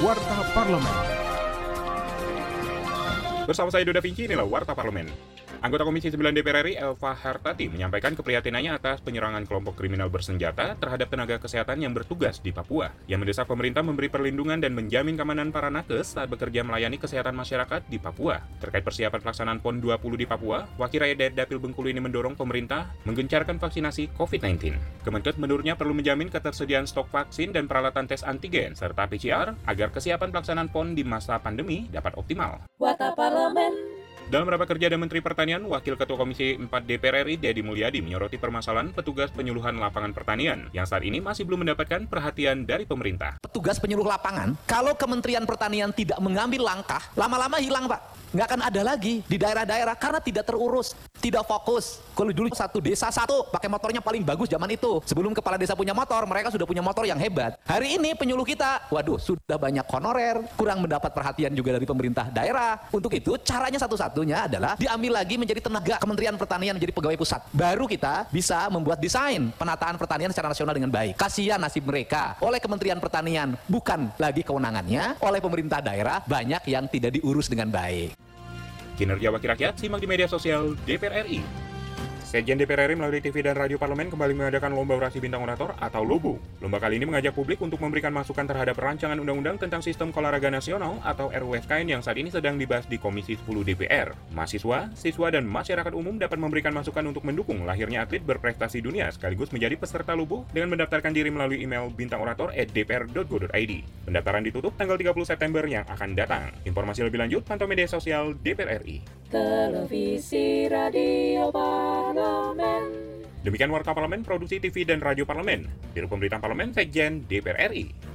Warta Parlemen. Bersama saya Doda Vinci, inilah Warta Parlemen. Anggota Komisi 9 DPR RI Elva Hartati menyampaikan keprihatinannya atas penyerangan kelompok kriminal bersenjata terhadap tenaga kesehatan yang bertugas di Papua. Yang mendesak pemerintah memberi perlindungan dan menjamin keamanan para nakes saat bekerja melayani kesehatan masyarakat di Papua. Terkait persiapan pelaksanaan PON 20 di Papua, Wakil Rakyat Daerah Dapil Bengkulu ini mendorong pemerintah menggencarkan vaksinasi COVID-19. Kemenkes menurutnya perlu menjamin ketersediaan stok vaksin dan peralatan tes antigen serta PCR agar kesiapan pelaksanaan PON di masa pandemi dapat optimal. Warta Parlemen. Dalam rapat kerja dan Menteri Pertanian, Wakil Ketua Komisi 4 DPR RI Dedi Mulyadi menyoroti permasalahan petugas penyuluhan lapangan pertanian yang saat ini masih belum mendapatkan perhatian dari pemerintah. Petugas penyuluh lapangan, kalau Kementerian Pertanian tidak mengambil langkah, lama-lama hilang Pak. Nggak akan ada lagi di daerah-daerah karena tidak terurus, tidak fokus. Kalau dulu satu desa satu pakai motornya paling bagus zaman itu. Sebelum kepala desa punya motor, mereka sudah punya motor yang hebat. Hari ini penyuluh kita, waduh sudah banyak honorer, kurang mendapat perhatian juga dari pemerintah daerah. Untuk itu caranya satu-satunya adalah diambil lagi menjadi tenaga Kementerian Pertanian menjadi pegawai pusat. Baru kita bisa membuat desain penataan pertanian secara nasional dengan baik. Kasihan nasib mereka oleh Kementerian Pertanian bukan lagi kewenangannya, oleh pemerintah daerah banyak yang tidak diurus dengan baik. Kinerja Wakil Rakyat simak di media sosial DPR RI. Sekjen DPR RI melalui TV dan Radio Parlemen kembali mengadakan Lomba Orasi Bintang Orator atau LOBO. Lomba kali ini mengajak publik untuk memberikan masukan terhadap rancangan undang-undang tentang sistem olahraga nasional atau RUSKN yang saat ini sedang dibahas di Komisi 10 DPR. Mahasiswa, siswa, dan masyarakat umum dapat memberikan masukan untuk mendukung lahirnya atlet berprestasi dunia sekaligus menjadi peserta LOBO dengan mendaftarkan diri melalui email bintangorator@dpr.go.id. Pendaftaran ditutup tanggal 30 September yang akan datang. Informasi lebih lanjut pantau media sosial DPR RI. Televisi Radio Parlemen. Demikian Warta Parlemen, Produksi TV dan Radio Parlemen. Biro Pemberitaan Parlemen, Sekjen DPR RI.